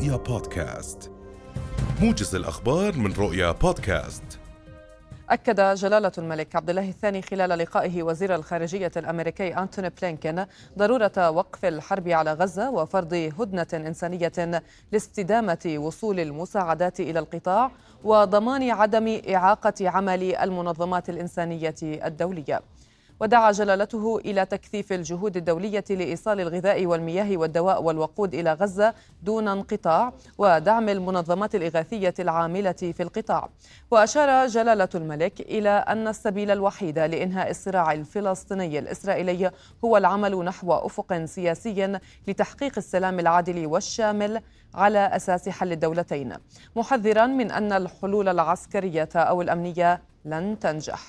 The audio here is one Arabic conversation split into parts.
رؤيا بودكاست موجز الأخبار من رؤيا بودكاست أكد جلالة الملك عبد الله الثاني خلال لقائه وزير الخارجية الأمريكي أنتوني بلينكين ضرورة وقف الحرب على غزة وفرض هدنة إنسانية لاستدامة وصول المساعدات إلى القطاع وضمان عدم إعاقة عمل المنظمات الإنسانية الدولية. ودعا جلالته إلى تكثيف الجهود الدولية لإيصال الغذاء والمياه والدواء والوقود إلى غزة دون انقطاع ودعم المنظمات الإغاثية العاملة في القطاع. وأشار جلالة الملك إلى أن السبيل الوحيد لإنهاء الصراع الفلسطيني الإسرائيلي هو العمل نحو أفق سياسي لتحقيق السلام العادل والشامل على أساس حل الدولتين محذرا من أن الحلول العسكرية أو الأمنية لن تنجح.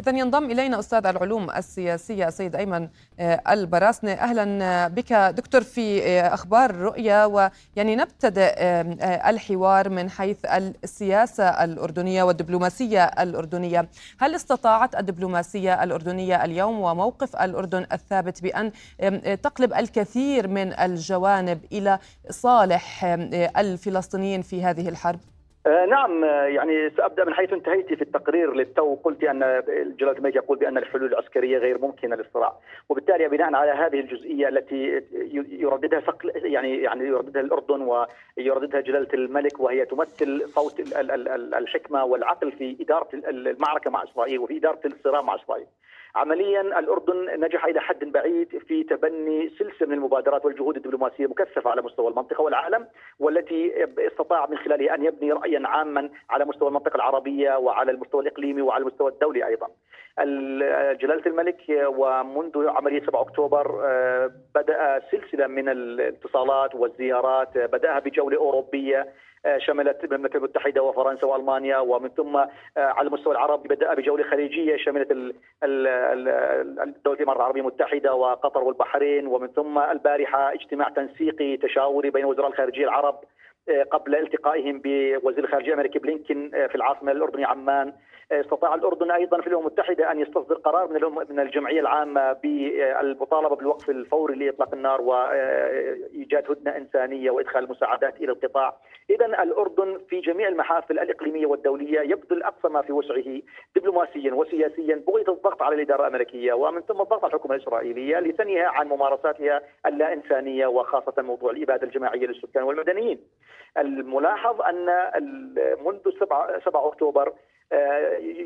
إذا ينضم إلينا أستاذ العلوم السياسية السيد أيمن آه، البراسنة أهلا بك دكتور في آه، أخبار رؤيا ويعني نبتدئ آه، الحوار من حيث السياسة الأردنية والدبلوماسية الأردنية هل استطاعت الدبلوماسية الأردنية اليوم وموقف الأردن الثابت بأن تقلب الكثير من الجوانب إلى صالح الفلسطينيين في هذه الحرب؟ آه، نعم آه، يعني سأبدأ من حيث انتهيت في التقرير للتو قلت ان جلاله الملك يقول بأن الحلول العسكرية غير ممكنة للصراع وبالتالي بناء على هذه الجزئية التي يرددها صقل يعني يعني يرددها الأردن ويرددها جلالة الملك وهي تمثل صوت الحكمة والعقل في إدارة المعركة مع إسرائيل وفي إدارة الصراع مع إسرائيل. عمليا الأردن نجح إلى حد بعيد في تبني سلسلة من المبادرات والجهود الدبلوماسية مكثفة على مستوى المنطقة والعالم والتي استطاع من خلالها أن يبني رايا عاما على مستوى المنطقة العربية وعلى المستوى الإقليمي وعلى المستوى الدولي أيضا. جلالة الملك ومنذ عملية 7 أكتوبر آه، بدأ سلسلة من الاتصالات والزيارات بدأها بجولة أوروبية آه، شملت المملكة المتحدة وفرنسا وألمانيا ومن ثم آه، على المستوى العربي بدأ بجولة خليجية شملت الدول الامارات العربية المتحدة وقطر والبحرين ومن ثم البارحة اجتماع تنسيقي تشاوري بين وزراء الخارجية العرب آه، قبل التقائهم بوزير الخارجية الامريكي بلينكن في العاصمة الأردنية عمان. استطاع الأردن أيضا في الأمم المتحدة أن يستصدر قرار من من الجمعية العامة بالمطالبة بالوقف الفوري لإطلاق النار وإيجاد هدنة إنسانية وإدخال المساعدات إلى القطاع. اذا الأردن في جميع المحافل الإقليمية والدولية يبذل أقصى ما في وسعه دبلوماسيا وسياسيا بغيه الضغط على الإدارة الأمريكية ومن ثم الضغط على الحكومة الإسرائيلية لتنهي عن ممارساتها اللا انسانيه وخاصة موضوع الإبادة الجماعية للسكان والمدنيين. الملاحظ أن منذ 7 7 أكتوبر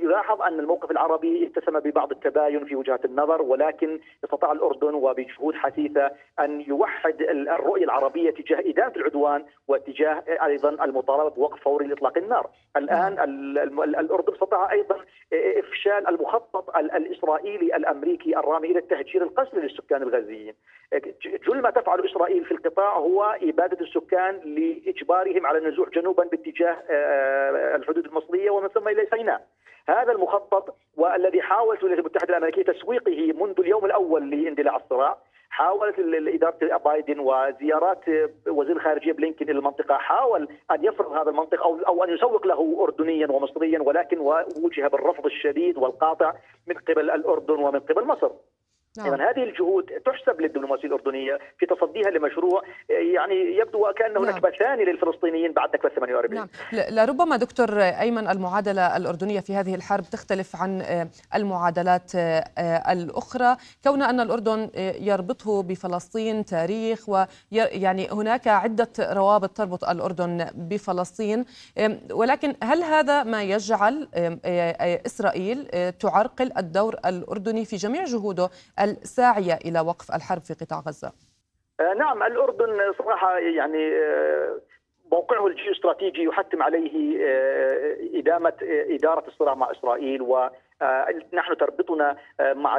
يلاحظ أن الموقف العربي اتسم ببعض التباين في وجهات النظر ولكن استطاع الأردن وبجهود حثيثة أن يوحد الرؤية العربية تجاه ادانه العدوان واتجاه أيضا المطالبة بوقف فوري لإطلاق النار. الآن نعم. الأردن استطاع أيضا إفشال المخطط الإسرائيلي الأمريكي الرامي إلى التهجير القسري للسكان الغزيين. جل ما تفعل إسرائيل في القطاع هو إبادة السكان لإجبارهم على النزوح جنوبا باتجاه آه، الحدود المصرية ومن ثم إلى سيناء. هذا المخطط والذي حاولت الولايات المتحدة الأمريكية تسويقه منذ اليوم الأول لاندلاع الصراع حاولت إدارة بايدن وزيارات وزير الخارجية بلينكن إلى المنطقة حاول أن يفرض هذا المنطق أو أو أن يسوق له اردنيا ومصريا ولكن وجه بالرفض الشديد والقاطع من قبل الأردن ومن قبل مصر. نعم. إذا هذه الجهود تحسب للدبلوماسية الأردنية في تصديها لمشروع يعني يبدو وكأنه نعم. نكبة ثانية للفلسطينيين بعد نكبة 48 نعم لربما دكتور أيمن المعادلة الأردنية في هذه الحرب تختلف عن آه، المعادلات آه، الأخرى كون أن الأردن آه، يربطه بفلسطين تاريخ ويعني هناك عدة روابط تربط الأردن بفلسطين ولكن هل هذا ما يجعل إسرائيل تعرقل الدور الأردني في جميع جهوده الساعية إلى وقف الحرب في قطاع غزة؟ آه، نعم الأردن صراحة يعني آه، موقعه الجيوستراتيجي يحتم عليه آه، إدامة إدارة الصراع مع إسرائيل و نحن تربطنا آه، مع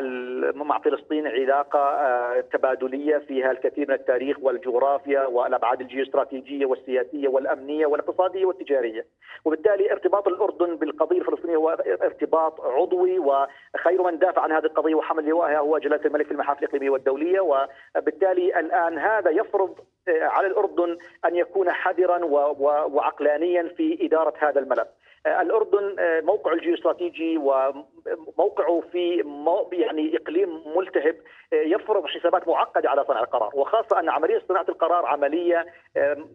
مع فلسطين علاقة آه، تبادلية فيها الكثير من التاريخ والجغرافيا والأبعاد الجيوستراتيجية والسياسية والأمنية والاقتصادية والتجارية وبالتالي ارتباط الأردن بالقضية الفلسطينية هو ارتباط عضوي وخير من دافع عن هذه القضية وحمل لواءها هو جلالة الملك في المحافل الإقليمية والدولية وبالتالي الآن هذا يفرض على الأردن أن يكون حذرا وعقلانيا في إدارة هذا الملف. الأردن موقع الجيوستراتيجي و موقعه في يعني إقليم ملتهب يفرض حسابات معقدة على صانع القرار وخاصة أن عملية صناعة القرار عملية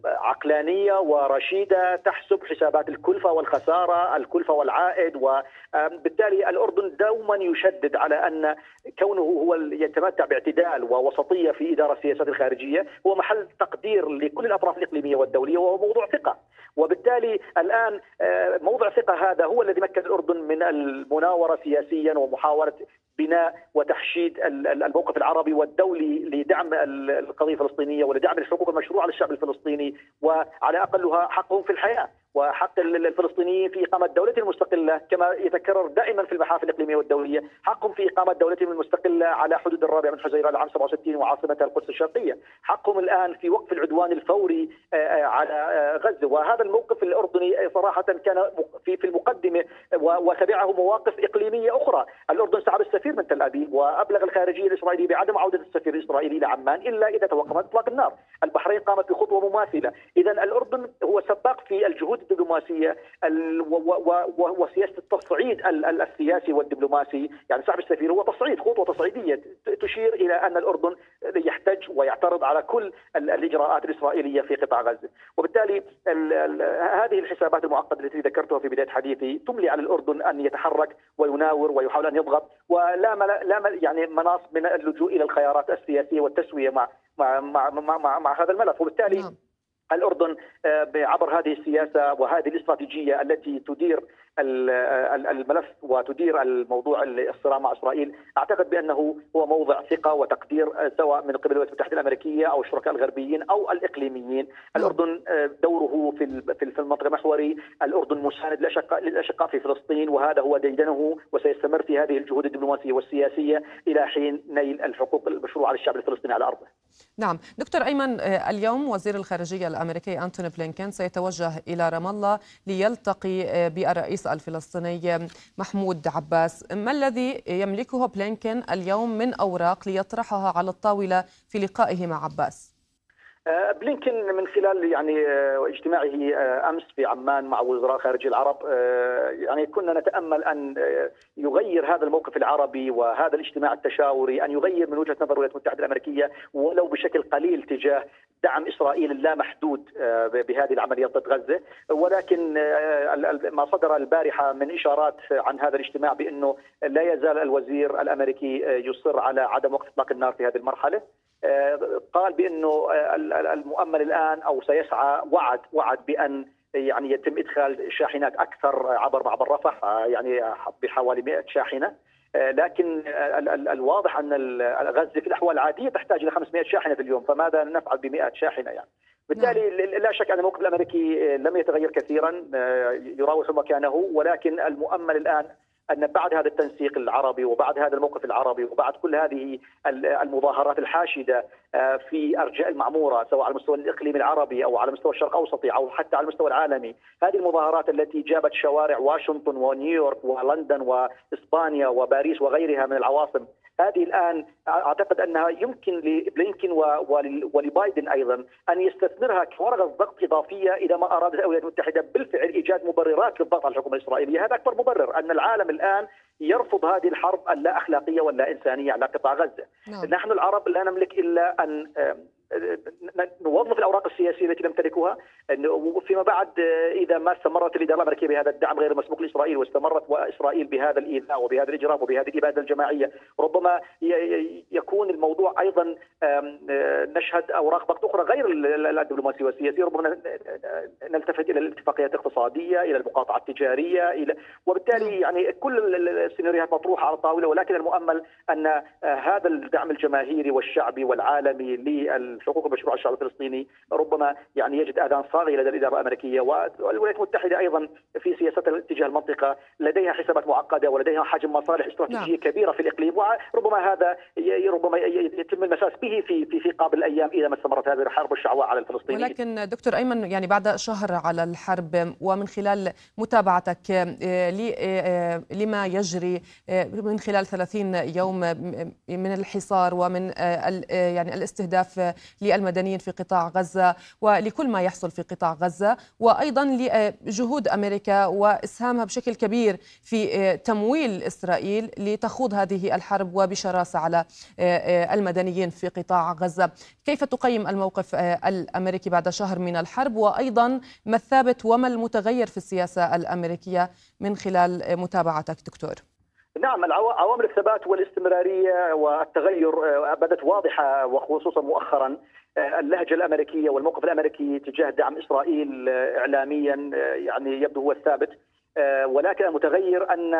عقلانية ورشيدة تحسب حسابات الكلفة والخسارة، الكلفة والعائد وبالتالي الأردن دوما يشدد على أن كونه هو يتمتع باعتدال ووسطية في إدارة السياسات الخارجية هو محل تقدير لكل الأطراف الإقليمية والدولية وهو موضوع ثقة. وبالتالي الآن آه، موضع ثقة هذا هو الذي مكن الأردن من المناورة سياسيا ومحاوله بناء وتحشيد الموقف العربي والدولي لدعم القضية الفلسطينية ولدعم الحقوق المشروعة للشعب الفلسطيني وعلى أقلها حقهم في الحياة. وحق الفلسطينيين في إقامة دولة مستقلة كما يتكرر دائما في المحافل الإقليمية والدولية. حقهم في إقامة دولتهم المستقلة على حدود الرابع من حزيران العام 67 وعاصمتها القدس الشرقية. حقهم الآن في وقف العدوان الفوري آه، آه، على آه، غزة. وهذا الموقف الأردني صراحة كان في في المقدمة وتبعه مواقف إقليمية أخرى. الأردن سحب السفير من تل أبيب وأبلغ الخارجية الإسرائيلية بعدم عودة السفير الإسرائيلي إلى عمان إلا إذا توقفت إطلاق النار. البحرين قامت بخطوة مماثلة. إذا الأردن هو سباق في الجهود الدبلوماسية وسياسة التصعيد السياسي والدبلوماسي. يعني سحب السفير هو تصعيد خطوة تصعيدية تشير إلى أن الأردن يحتج ويعترض على كل الإجراءات الإسرائيلية في قطاع غزة. وبالتالي هذه الحسابات المعقدة التي ذكرتها في بداية حديثي تملي على الأردن أن يتحرك ويناور ويحاول أن يضغط ولا لا يعني مناص من اللجوء إلى الخيارات السياسية والتسوية مع مع مع مع, مع, مع هذا الملف. وبالتالي نعم. الأردن آه، عبر هذه السياسة وهذه الاستراتيجية التي تدير الملف وتدير الموضوع الصراع مع إسرائيل. أعتقد بأنه هو موضع ثقة وتقدير آه، سواء من قبل الولايات المتحدة الأمريكية أو الشركاء الغربيين أو الإقليميين، الأردن آه، دوره في في المنطقة المحوري، الأردن مساند للاشقاء للأشقاء في فلسطين وهذا هو ديدنه وسيستمر في هذه الجهود الدبلوماسية والسياسية إلى حين نيل الحقوق المشروعة للشعب الفلسطيني على أرضه. نعم، دكتور أيمن آه، اليوم وزير الخارجية الأمريكي أنتوني بلينكن سيتوجه إلى رام الله ليلتقي بالرئيس الفلسطيني محمود عباس. ما الذي يملكه بلينكن اليوم من أوراق ليطرحها على الطاولة في لقائه مع عباس؟ بلينكن من خلال يعني آه، اجتماعه آه، أمس في عمان مع وزراء خارجيه العرب يعني كنا نتأمل أن يغير هذا الموقف العربي وهذا الاجتماع التشاوري أن يغير من وجهة نظر الولايات المتحدة الأمريكية ولو بشكل قليل تجاه دعم إسرائيل اللامحدود بهذه العمليات ضد غزة. ولكن ما صدر البارحة من إشارات عن هذا الاجتماع بأنه لا يزال الوزير الأمريكي يصر على عدم وقف إطلاق النار في هذه المرحلة. قال بأنه المؤمل الآن أو سيسعى وعد وعد بأن يعني يتم إدخال شاحنات أكثر عبر معبر رفح يعني بحوالي 100 شاحنة لكن الواضح أن غزة في الأحوال العادية تحتاج إلى 500 شاحنة في اليوم فماذا نفعل ب 100 شاحنة يعني بالتالي نعم. لا شك أن الموقف الأمريكي لم يتغير كثيرا يراوح مكانه ولكن المؤمل الآن أن بعد هذا التنسيق العربي وبعد هذا الموقف العربي وبعد كل هذه المظاهرات الحاشدة آه، في أرجاء المعموره سواء على المستوى الإقليمي العربي أو على مستوى الشرق الاوسطي أو حتى على المستوى العالمي، هذه المظاهرات التي جابت شوارع واشنطن ونيويورك ولندن وإسبانيا وباريس وغيرها من العواصم هذه الآن أعتقد أنها يمكن لبلينكن ولبايدن أيضا أن يستثمرها كورقه ضغط إضافية إذا ما ارادت الولايات المتحدة بالفعل إيجاد مبررات للضغط على الحكومة الإسرائيلية، هذا أكبر مبرر أن العالم الآن يرفض هذه الحرب اللا أخلاقية واللا إنسانية على قطاع غزة. نعم. نحن العرب لا نملك إلا أن نوظف الأوراق السياسية التي نمتلكها فيما بعد إذا ما استمرت الإدارة الأمريكية بهذا الدعم غير المسبوق لإسرائيل واستمرت وإسرائيل بهذا الإيذاء وبهذا الاجرام وبهذه الإبادة الجماعية ربما يكون الموضوع أيضا نشهد أوراق ضغط أخرى غير الدبلوماسية والسياسية. ربما نلتفت إلى الاتفاقيات الاقتصادية إلى المقاطعة التجارية إلى وبالتالي يعني كل السيناريوهات مطروحة على الطاولة ولكن المؤمل أن هذا الدعم الجماهيري والشعبي والعالمي لل الحقوق المشروعه الشعب الفلسطيني ربما يعني يجد آذان صاغيه لدى الإدارة الأمريكية والولايات المتحدة أيضا في سياستها تجاه المنطقة لديها حسابات معقدة ولديها حجم مصالح استراتيجية نعم. كبيرة في الإقليم وربما هذا ربما يتم المساس به في في في قابل الأيام إذا ما استمرت هذه الحرب الشعواء على الفلسطينيين ولكن دكتور أيمن يعني بعد شهر على الحرب ومن خلال متابعتك آه، آه، لما يجري آه، من خلال 30 يوم من الحصار ومن يعني الاستهداف للمدنيين في قطاع غزة ولكل ما يحصل في قطاع غزة وأيضا لجهود أمريكا وإسهامها بشكل كبير في تمويل إسرائيل لتخوض هذه الحرب وبشراسة على المدنيين في قطاع غزة. كيف تقيم الموقف الأمريكي بعد شهر من الحرب؟ وأيضا ما الثابت وما المتغير في السياسة الأمريكية من خلال متابعتك دكتور؟ نعم عوامل الثبات والاستمرارية والتغير آه، بدت واضحة وخصوصا مؤخرا آه، اللهجة الأمريكية والموقف الأمريكي تجاه دعم إسرائيل آه، اعلاميا يعني يبدو هو الثابت. ولكن المتغير أن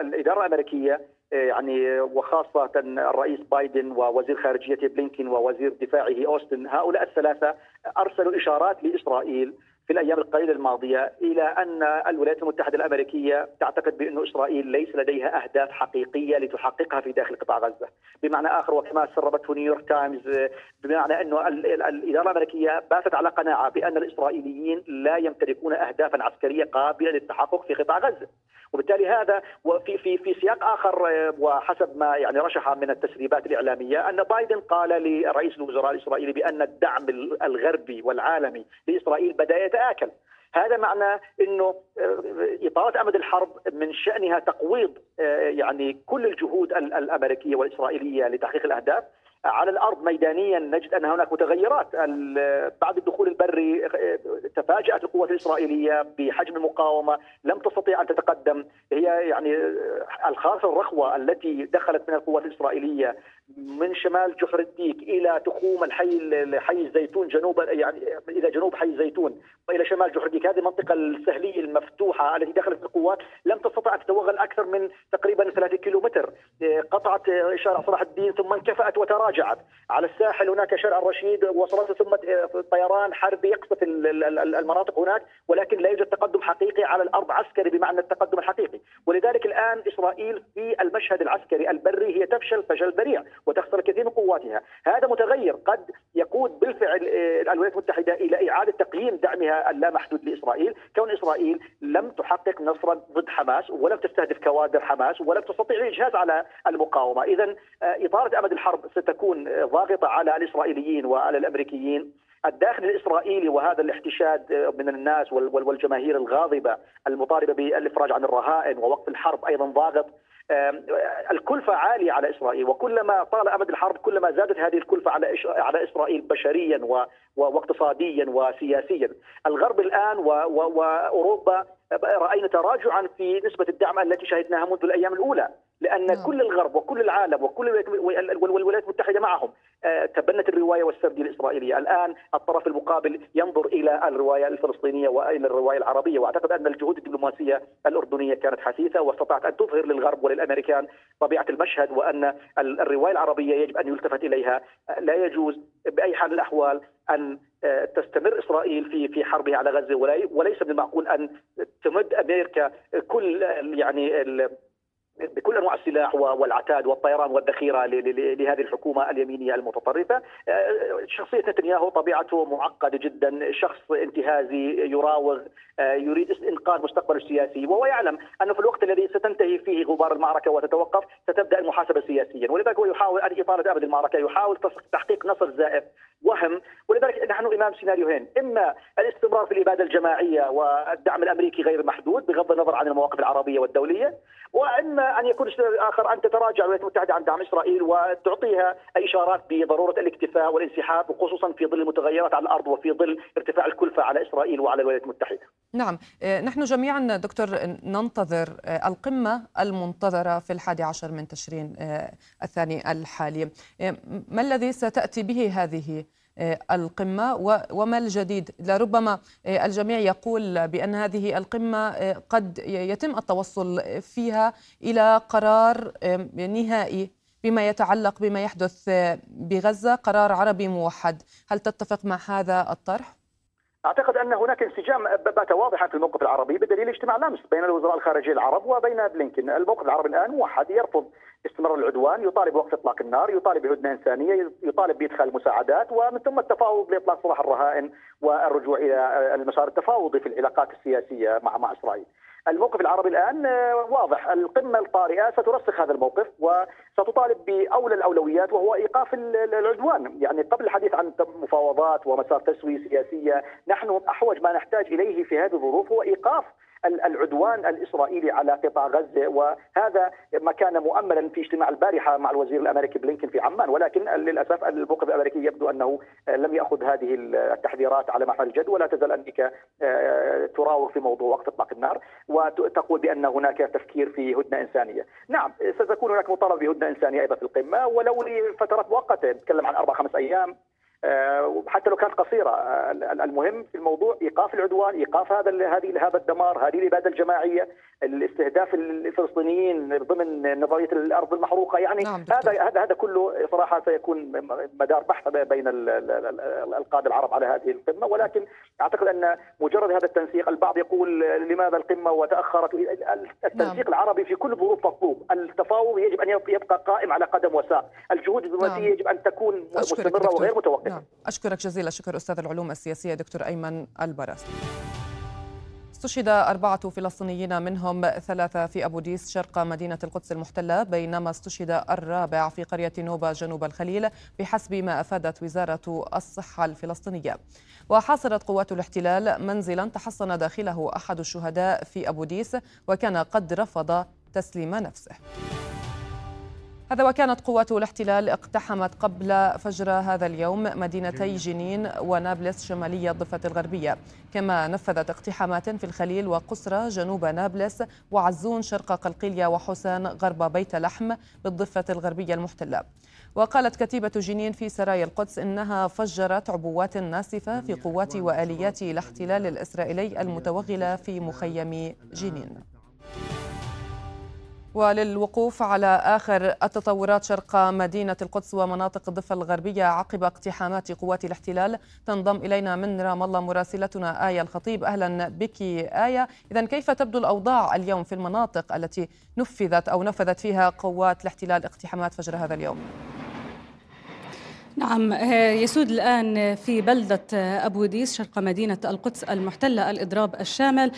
الإدارة الأمريكية يعني وخاصة الرئيس بايدن ووزير خارجية بلينكين ووزير دفاعه أوستن هؤلاء الثلاثة أرسلوا إشارات لإسرائيل في الأيام القليلة الماضية إلى أن الولايات المتحدة الأمريكية تعتقد بأن إسرائيل ليس لديها أهداف حقيقية لتحققها في داخل قطاع غزة، بمعنى آخر وكما سربته نيويورك تايمز بمعنى انه الإدارة الأمريكية باتت على قناعة بأن الإسرائيليين لا يمتلكون اهدافا عسكرية قابلة للتحقق في قطاع غزة. وبالتالي هذا وفي في في سياق آخر وحسب ما يعني رشح من التسريبات الإعلامية أن بايدن قال لرئيس الوزراء الإسرائيلي بأن الدعم الغربي والعالمي لإسرائيل بدا يتاكل هذا معنى إنه اطاله أمد الحرب من شأنها تقويض يعني كل الجهود الأمريكية والإسرائيلية لتحقيق الأهداف. على الأرض ميدانيا نجد أن هناك متغيرات. بعد الدخول البري تفاجأت القوات الإسرائيلية بحجم المقاومة لم تستطيع أن تتقدم. هي يعني الخاصه الرخوة التي دخلت من القوات الإسرائيلية من شمال جحر الديك إلى تخوم الحي حي الزيتون جنوب يعني إلى جنوب حي الزيتون وإلى شمال جحر الديك. هذه المنطقة السهلية المفتوحة التي دخلت القوات لم تستطع ان تتوغل أكثر من تقريبا 3 كيلومتر. قطعت شارع صلاح الدين ثم انكفأت وتراجعت. على الساحل هناك شارع الرشيد وصلت ثم طيران حربي يقصف المناطق هناك ولكن لا يوجد تقدم حقيقي على الأرض عسكري بمعنى التقدم الحقيقي. ولذلك الآن إسرائيل في المشهد العسكري البري هي تفشل فشل ذريع وتخسر الكثير من قواتها. هذا متغير. قد يقود بالفعل آه، الولايات المتحدة إلى إعادة تقييم دعمها اللامحدود لإسرائيل كون إسرائيل لم تحقق نصرا ضد حماس ولم تستهدف كوادر حماس ولم تستطيع الإجهاز على المقاومة. إذا آه، إطالة أمد الحرب ستكون آه، ضاغطة على الإسرائيليين وعلى الأمريكيين. الداخل الإسرائيلي وهذا الاحتشاد من الناس والجماهير الغاضبة المطالبه بالإفراج عن الرهائن ووقف الحرب أيضا ضاغط. الكلفة عالية على إسرائيل وكلما طال أمد الحرب كلما زادت هذه الكلفة على على إسرائيل بشريا واقتصاديا وسياسيا. الغرب الآن وأوروبا رأينا تراجعا في نسبة الدعم التي شهدناها منذ الأيام الأولى. لأن نعم. كل الغرب وكل العالم وكل والولايات المتحدة معهم آه، تبنت الرواية والسرديه الإسرائيلية، الآن الطرف المقابل ينظر إلى الرواية الفلسطينية وإلى الرواية العربية، وأعتقد أن الجهود الدبلوماسية الأردنية كانت حثيثة واستطاعت أن تظهر للغرب وللأمريكان طبيعة المشهد وأن الرواية العربية يجب أن يلتفت إليها، لا يجوز بأي حال الأحوال أن آه، تستمر إسرائيل في في حربها على غزة. وليس من المعقول أن تمد أمريكا كل يعني بكل أنواع السلاح والعتاد والطيران والذخيرة لهذه الحكومة اليمينية المتطرفة. آه، شخصية نتنياهو طبيعته معقدة جدا، شخص انتهازي يراوغ آه، يريد إنقاذ مستقبله السياسي. وهو يعلم أنه في الوقت الذي ستنتهي فيه غبار المعركة وتتوقف ستبدأ المحاسبة سياسيا، ولذلك هو يحاول أن إطالة أبد المعركة، يحاول تحقيق نصر زائف وهم. ولذلك نحن إمام سيناريوهين. إما الاستمرار في الإبادة الجماعية والدعم الأمريكي غير محدود بغض النظر عن المواقف العربية والدولية وإما أن يكون السيناريو الآخر أن تتراجع الولايات المتحدة عن دعم إسرائيل وتعطيها إشارات بضرورة الاكتفاء والانسحاب وخصوصا في ظل المتغيرات على الأرض وفي ظل ارتفاع الكلفة على إسرائيل وعلى الولايات المتحدة. نعم آه، نحن جميعا دكتور ننتظر آه، القمة المنتظرة في الحادي عشر من تشرين آه، الثاني الحالي. ما الذي ستأتي به هذه القمة وما الجديد؟ لربما آه، الجميع يقول بأن هذه القمة آه، قد يتم التوصل فيها إلى قرار نهائي بما يتعلق بما يحدث بغزة قرار عربي موحد. هل تتفق مع هذا الطرح؟ أعتقد أن هناك انسجام بات واضحا في الموقف العربي بدليل اجتماع الامس بين الوزراء الخارجيه العرب وبين بلينكن، الموقف العربي الآن موحد يرفض استمرار العدوان، يطالب بوقف إطلاق النار، يطالب بهدنة إنسانية، يطالب بإدخال المساعدات ومن ثم التفاوض لإطلاق سراح الرهائن والرجوع إلى المسار التفاوضي في العلاقات السياسية مع مع إسرائيل. الموقف العربي الآن واضح القمة الطارئة سترسخ هذا الموقف وستطالب بأولى الأولويات وهو إيقاف العدوان يعني قبل الحديث عن مفاوضات ومسار تسوية سياسية نحن أحوج ما نحتاج إليه في هذه الظروف هو إيقاف العدوان الإسرائيلي على قطاع غزة وهذا ما كان مؤملا في اجتماع البارحة مع الوزير الأمريكي بلينكن في عمان ولكن للأسف الموقف الأمريكي يبدو أنه لم يأخذ هذه التحذيرات على محمل الجد ولا تزال أمريكا آه، تراوغ في موضوع وقت إطلاق النار وتقول بأن هناك تفكير في هدنة إنسانية. نعم ستكون هناك مطالبه بهدنة إنسانية أيضا في القمة ولو لفترات مؤقتة نتكلم عن أربع خمس أيام حتى لو كانت قصيرة. آه، المهم في الموضوع إيقاف العدوان إيقاف هذا هذه هذا الدمار هذه الإبادة الجماعية الاستهداف الفلسطينيين ضمن نظرية الأرض المحروقة. يعني نعم هذا هذا هذا كله صراحة سيكون مدار بحث بين القادة العرب على هذه القمة. ولكن أعتقد أن مجرد هذا التنسيق البعض يقول لماذا القمة وتأخرت. التنسيق نعم. العربي في كل الظروف مطلوب. التفاوض يجب أن يبقى قائم على قدم وساق. الجهود الدبلوماسيه نعم. يجب أن تكون مستمرة وغير متوقفة. نعم. أشكرك جزيل الشكر أستاذ العلوم السياسية دكتور أيمن البرس استشهد أربعة فلسطينيين منهم ثلاثة في أبو ديس شرق مدينة القدس المحتلة بينما استشهد الرابع في قرية نوبة جنوب الخليل بحسب ما أفادت وزارة الصحة الفلسطينية. وحاصرت قوات الاحتلال منزلا تحصن داخله أحد الشهداء في أبو ديس وكان قد رفض تسليم نفسه. هذا وكانت قوات الاحتلال اقتحمت قبل فجر هذا اليوم مدينتي جنين ونابلس شمالي الضفة الغربية. كما نفذت اقتحامات في الخليل وقسرة جنوب نابلس وعزون شرق قلقيلية وحسان غرب بيت لحم بالضفة الغربية المحتلة. وقالت كتيبة جنين في سرايا القدس إنها فجرت عبوات ناسفة في قوات وآليات الاحتلال الإسرائيلي المتوغلة في مخيم جنين. وللوقوف على آخر التطورات شرق مدينة القدس ومناطق الضفة الغربية عقب اقتحامات قوات الاحتلال. تنضم إلينا من رام الله مراسلتنا آية الخطيب. أهلا بك آية. إذا كيف تبدو الأوضاع اليوم في المناطق التي نفذت أو نفذت فيها قوات الاحتلال اقتحامات فجر هذا اليوم؟ نعم آه، يسود الآن في بلدة أبو ديس شرق مدينة القدس المحتلة الإضراب الشامل.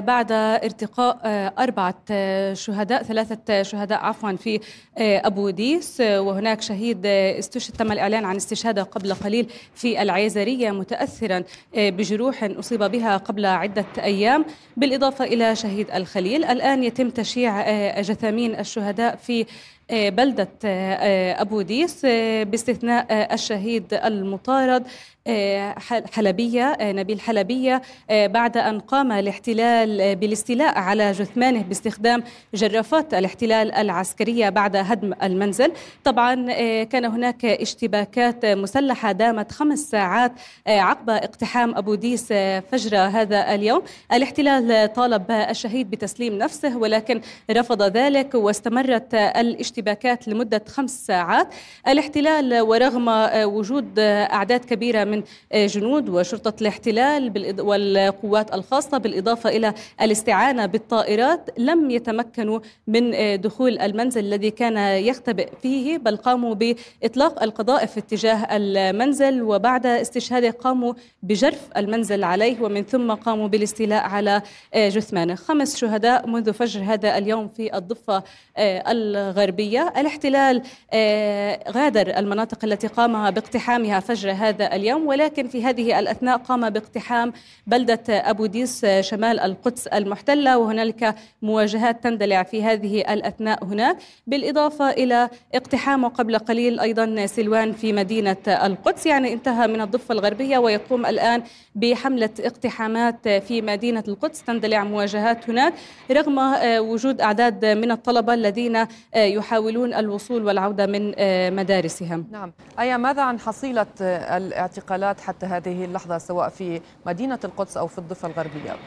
بعد ارتقاء آه، أربعة آه، شهداء ثلاثة شهداء عفوا في أبو ديس. وهناك شهيد استشهد تم الإعلان عن استشهاده قبل قليل في العيزرية متأثرا بجروح أصيب بها قبل عدة أيام بالإضافة إلى شهيد الخليل. الآن يتم تشييع جثامين الشهداء في بلدة أبو ديس باستثناء الشهيد المطارد. حلبية نبيل حلبية بعد أن قام الاحتلال بالاستيلاء على جثمانه باستخدام جرافات الاحتلال العسكرية بعد هدم المنزل. طبعا كان هناك اشتباكات مسلحة دامت خمس ساعات عقب اقتحام أبو ديس فجر هذا اليوم. الاحتلال طالب الشهيد بتسليم نفسه ولكن رفض ذلك واستمرت الاشتباكات لمدة خمس ساعات. الاحتلال ورغم وجود أعداد كبيرة من جنود وشرطة الاحتلال والقوات الخاصة بالإضافة إلى الاستعانة بالطائرات لم يتمكنوا من دخول المنزل الذي كان يختبئ فيه بل قاموا بإطلاق القذائف اتجاه المنزل وبعد استشهاده قاموا بجرف المنزل عليه ومن ثم قاموا بالاستيلاء على جثمانه. خمس شهداء منذ فجر هذا اليوم في الضفة الغربية. الاحتلال غادر المناطق التي قام باقتحامها فجر هذا اليوم ولكن في هذه الأثناء قام باقتحام بلدة أبو ديس شمال القدس المحتلة وهنالك مواجهات تندلع في هذه الأثناء هناك بالإضافة إلى اقتحامه قبل قليل أيضا سلوان في مدينة القدس. يعني انتهى من الضفة الغربية ويقوم الآن بحملة اقتحامات في مدينة القدس. تندلع مواجهات هناك رغم وجود أعداد من الطلبة الذين يحاولون الوصول والعودة من مدارسهم. نعم. أيا ماذا عن حصيلة الاعتقالات حتى هذه اللحظة سواء في مدينة القدس أو في الضفة الغربية.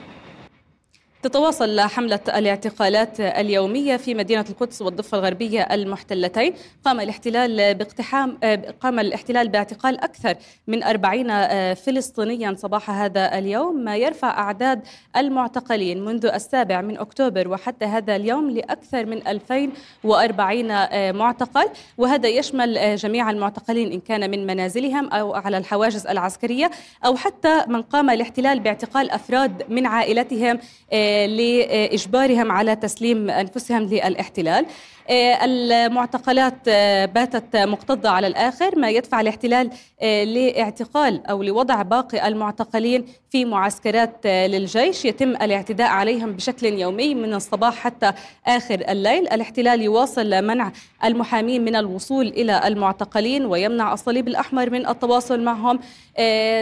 تتواصل حملة الاعتقالات اليومية في مدينة القدس والضفة الغربية المحتلتين. قام الاحتلال باقتحام قام الاحتلال باعتقال أكثر من أربعين فلسطينيا صباح هذا اليوم. ما يرفع أعداد المعتقلين منذ السابع من أكتوبر وحتى هذا اليوم لأكثر من 2040 معتقل. وهذا يشمل جميع المعتقلين إن كان من منازلهم أو على الحواجز العسكرية أو حتى من قام الاحتلال باعتقال أفراد من عائلتهم لإجبارهم على تسليم أنفسهم للاحتلال. آه، المعتقلات آه، باتت مكتظة على الآخر ما يدفع الاحتلال آه، لاعتقال أو لوضع باقي المعتقلين في معسكرات للجيش. يتم الاعتداء عليهم بشكل يومي من الصباح حتى آخر الليل. الاحتلال يواصل منع المحامين من الوصول إلى المعتقلين ويمنع الصليب الأحمر من التواصل معهم.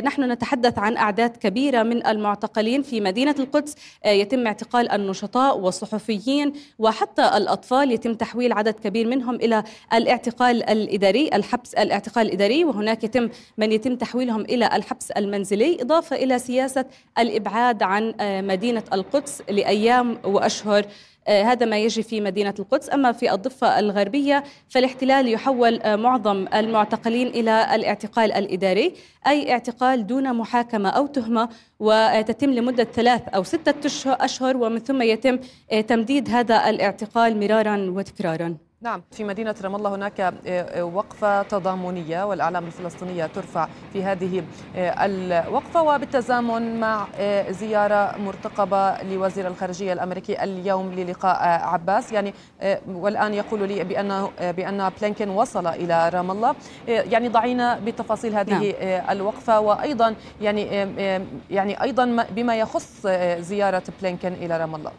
نحن نتحدث عن أعداد كبيرة من المعتقلين في مدينة القدس. يتم اعتقال النشطاء والصحفيين وحتى الأطفال. يتم تحويل عدد كبير منهم إلى الاعتقال الإداري الحبس الاعتقال الإداري. وهناك يتم من يتم تحويلهم إلى الحبس المنزلي إضافة إلى سياسة الإبعاد عن آه، مدينة القدس لأيام وأشهر هذا ما يجري في مدينة القدس. أما في الضفة الغربية فالاحتلال يحول آه، معظم المعتقلين إلى الاعتقال الإداري أي اعتقال دون محاكمة أو تهمة وتتم لمدة ثلاث أو ستة أشهر ومن ثم يتم آه، تمديد هذا الاعتقال مرارا وتكرارا. نعم في مدينة رام الله هناك آه، آه، وقفة تضامنية والأعلام الفلسطينية ترفع في هذه آه، الوقفة وبالتزامن مع زيارة مرتقبة لوزير الخارجية الأمريكي اليوم للقاء عباس. يعني والآن يقول لي بأنه بأن بلينكن وصل إلى رام الله. يعني ضعينا بتفاصيل هذه نعم. الوقفة وأيضا يعني يعني أيضا بما يخص زيارة بلينكن إلى رام الله.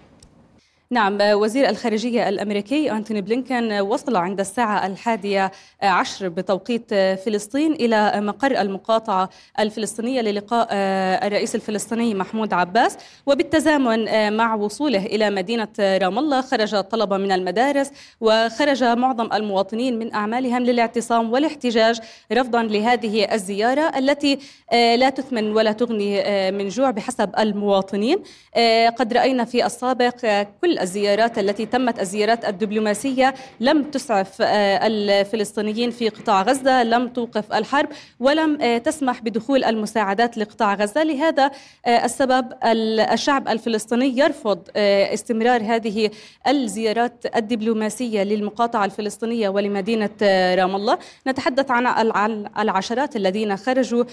نعم وزير الخارجية الأمريكي أنتوني بلينكن وصل عند الساعة الحادية عشر بتوقيت فلسطين إلى مقر المقاطعة الفلسطينية للقاء الرئيس الفلسطيني محمود عباس. وبالتزامن مع وصوله إلى مدينة رام الله خرج طلبة من المدارس وخرج معظم المواطنين من أعمالهم للاعتصام والاحتجاج رفضا لهذه الزيارة التي لا تثمن ولا تغني من جوع بحسب المواطنين. قد رأينا في السابق كل الزيارات التي تمت الزيارات الدبلوماسية. لم تسعف آه، الفلسطينيين في قطاع غزة لم توقف الحرب ولم آه، تسمح بدخول المساعدات لقطاع غزة. لهذا آه، السبب الشعب الفلسطيني يرفض استمرار هذه الزيارات الدبلوماسية للمقاطعة الفلسطينية ولمدينة رام الله. نتحدث عن العشرات الذين خرجوا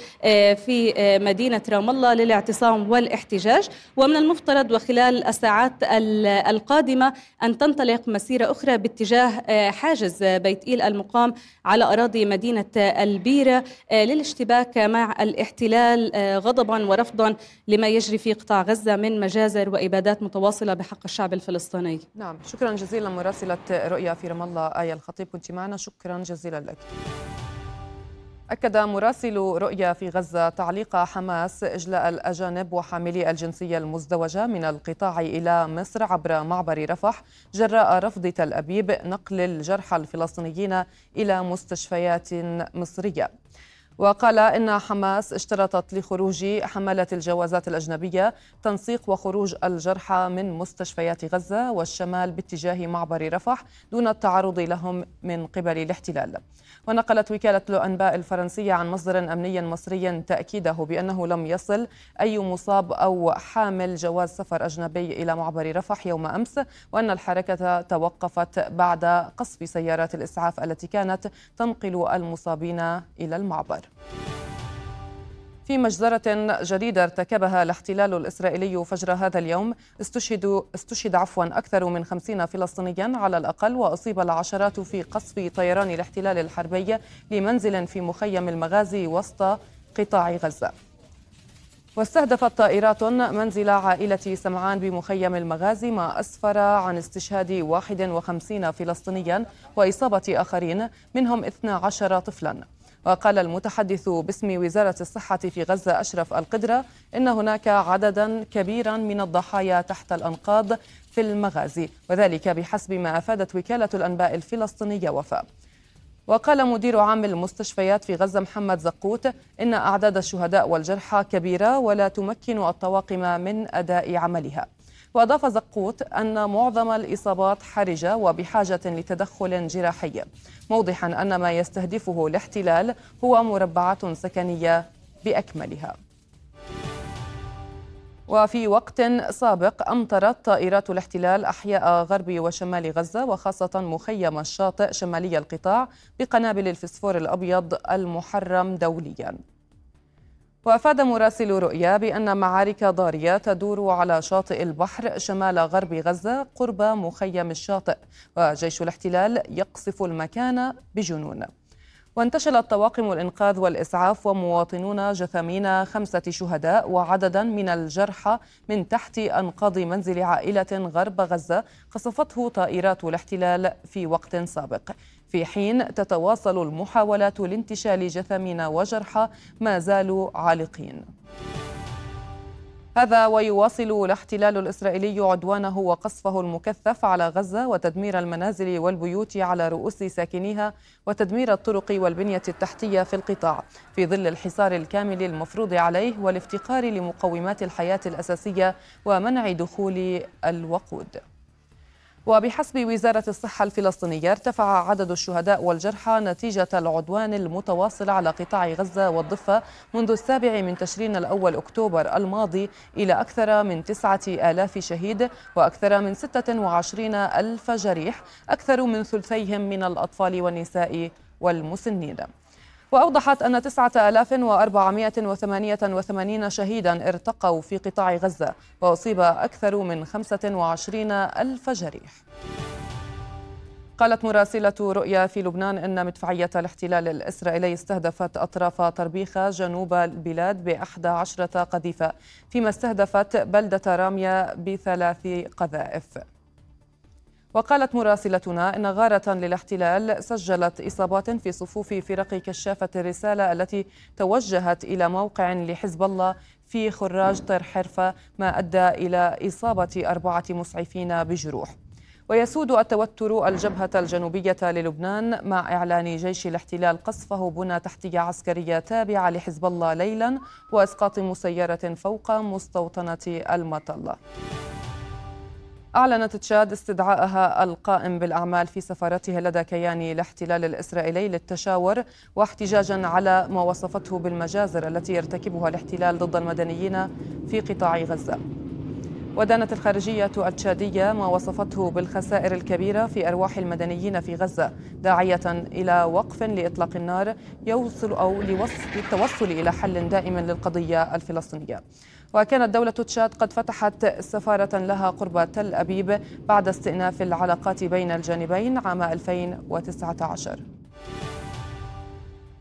في مدينة رام الله للاعتصام والاحتجاج. ومن المفترض وخلال الساعات القادمة أن تنطلق مسيرة أخرى باتجاه آه، حاجز بيت إيل المقام على أراضي مدينة البيرة آه، للاشتباك مع الاحتلال آه، غضبا ورفضا لما يجري في قطاع غزة من مجازر وإبادات متواصلة بحق الشعب الفلسطيني. نعم شكرا جزيلا مراسلة رؤيا في رام الله آية الخطيب كنت معنا شكرا جزيلا لك. أكد مراسل رؤيا في غزة تعليق حماس إجلاء الأجانب وحاملي الجنسية المزدوجة من القطاع إلى مصر عبر معبر رفح جراء رفض تل أبيب نقل الجرحى الفلسطينيين إلى مستشفيات مصرية. وقال إن حماس اشترطت لخروج حملة الجوازات الأجنبية تنسيق وخروج الجرحى من مستشفيات غزة والشمال باتجاه معبر رفح دون التعرض لهم من قبل الاحتلال. ونقلت وكالة الأنباء الفرنسية عن مصدر أمني مصري تأكيده بأنه لم يصل أي مصاب أو حامل جواز سفر أجنبي إلى معبر رفح يوم أمس وأن الحركة توقفت بعد قصف سيارات الإسعاف التي كانت تنقل المصابين إلى المعبر. في مجزرة جديدة ارتكبها الاحتلال الإسرائيلي فجر هذا اليوم. استشهد استشهد عفوا أكثر من خمسين فلسطينيا على الأقل وأصيب العشرات في قصف طيران الاحتلال الحربي لمنزل في مخيم المغازي وسط قطاع غزة. واستهدفت طائرات منزل عائلة سمعان بمخيم المغازي ما أسفر عن استشهاد 51 فلسطينيا وإصابة آخرين منهم 12 طفلا. وقال المتحدث باسم وزارة الصحة في غزة أشرف القدرة إن هناك عددا كبيرا من الضحايا تحت الأنقاض في المغازي وذلك بحسب ما أفادت وكالة الأنباء الفلسطينية وفاء. وقال مدير عام المستشفيات في غزة محمد زقوت إن أعداد الشهداء والجرحى كبيرة ولا تمكن الطواقم من أداء عملها. وأضاف زقوت أن معظم الإصابات حرجة وبحاجة لتدخل جراحي. موضحا أن ما يستهدفه الاحتلال هو مربعات سكنية بأكملها. وفي وقت سابق أمطرت طائرات الاحتلال أحياء غرب وشمال غزة وخاصة مخيم الشاطئ شمالي القطاع بقنابل الفسفور الأبيض المحرم دولياً. وأفاد مراسل رؤيا بأن معارك ضارية تدور على شاطئ البحر شمال غرب غزة قرب مخيم الشاطئ وجيش الاحتلال يقصف المكان بجنون. وانتشلت طواقم الإنقاذ والإسعاف ومواطنون جثامين خمسة شهداء وعددا من الجرحى من تحت أنقاض منزل عائلة غرب غزة قصفته طائرات الاحتلال في وقت سابق. في حين تتواصل المحاولات لانتشال جثامين وجرحى ما زالوا عالقين. هذا ويواصل الاحتلال الإسرائيلي عدوانه وقصفه المكثف على غزة وتدمير المنازل والبيوت على رؤوس ساكنيها وتدمير الطرق والبنية التحتية في القطاع في ظل الحصار الكامل المفروض عليه والافتقار لمقومات الحياة الأساسية ومنع دخول الوقود. وبحسب وزارة الصحة الفلسطينية ارتفع عدد الشهداء والجرحى نتيجة العدوان المتواصل على قطاع غزة والضفة منذ السابع من تشرين الأول أكتوبر الماضي إلى أكثر من تسعة آلاف شهيد وأكثر من ستة وعشرين ألف جريح أكثر من ثلثيهم من الأطفال والنساء والمسنين. وأوضحت أن 9488 شهيدا ارتقوا في قطاع غزة وأصيب أكثر من 25 ألف جريح. قالت مراسلة رؤيا في لبنان أن مدفعية الاحتلال الإسرائيلي استهدفت أطراف طربيخة جنوب البلاد بأحد عشرة قذيفة فيما استهدفت بلدة رامية بثلاث قذائف. وقالت مراسلتنا إن غارة للاحتلال سجلت إصابات في صفوف فرق كشافة الرسالة التي توجهت إلى موقع لحزب الله في خراج طير حرفة ما أدى إلى إصابة أربعة مسعفين بجروح. ويسود التوتر الجبهة الجنوبية للبنان مع إعلان جيش الاحتلال قصفه بنى تحتية عسكرية تابعة لحزب الله ليلا وإسقاط مسيرة فوق مستوطنة المطلة. أعلنت تشاد استدعائها القائم بالأعمال في سفارتها لدى كيان الاحتلال الإسرائيلي للتشاور واحتجاجا على ما وصفته بالمجازر التي يرتكبها الاحتلال ضد المدنيين في قطاع غزة. ودانت الخارجية التشادية ما وصفته بالخسائر الكبيرة في أرواح المدنيين في غزة داعية إلى وقف لإطلاق النار يوصل أو للتوصل إلى حل دائم للقضية الفلسطينية. وكانت دولة تشاد قد فتحت سفارة لها قرب تل أبيب بعد استئناف العلاقات بين الجانبين عام 2019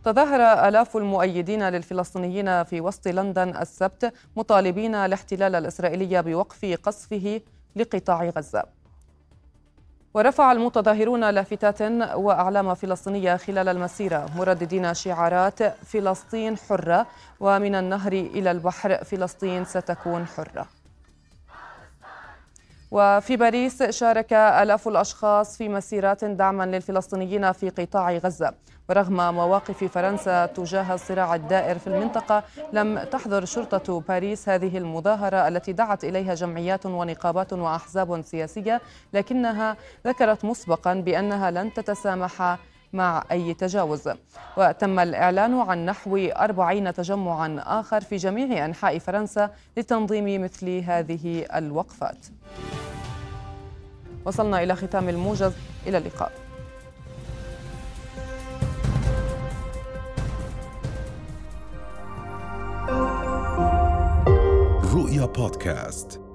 تظاهر آلاف المؤيدين للفلسطينيين في وسط لندن السبت مطالبين الاحتلال الإسرائيلي بوقف قصفه لقطاع غزة. ورفع المتظاهرون لافتات وأعلام فلسطينية خلال المسيرة. مرددين شعارات فلسطين حرة ومن النهر إلى البحر فلسطين ستكون حرة. وفي باريس شارك آلاف الأشخاص في مسيرات دعما للفلسطينيين في قطاع غزة. ورغم مواقف فرنسا تجاه الصراع الدائر في المنطقة لم تحضر شرطة باريس هذه المظاهرة التي دعت إليها جمعيات ونقابات وأحزاب سياسية لكنها ذكرت مسبقا بأنها لن تتسامح مع أي تجاوز. وتم الإعلان عن نحو أربعين تجمعا آخر في جميع أنحاء فرنسا لتنظيم مثل هذه الوقفات. وصلنا إلى ختام الموجز إلى اللقاء. رؤيا بودكاست.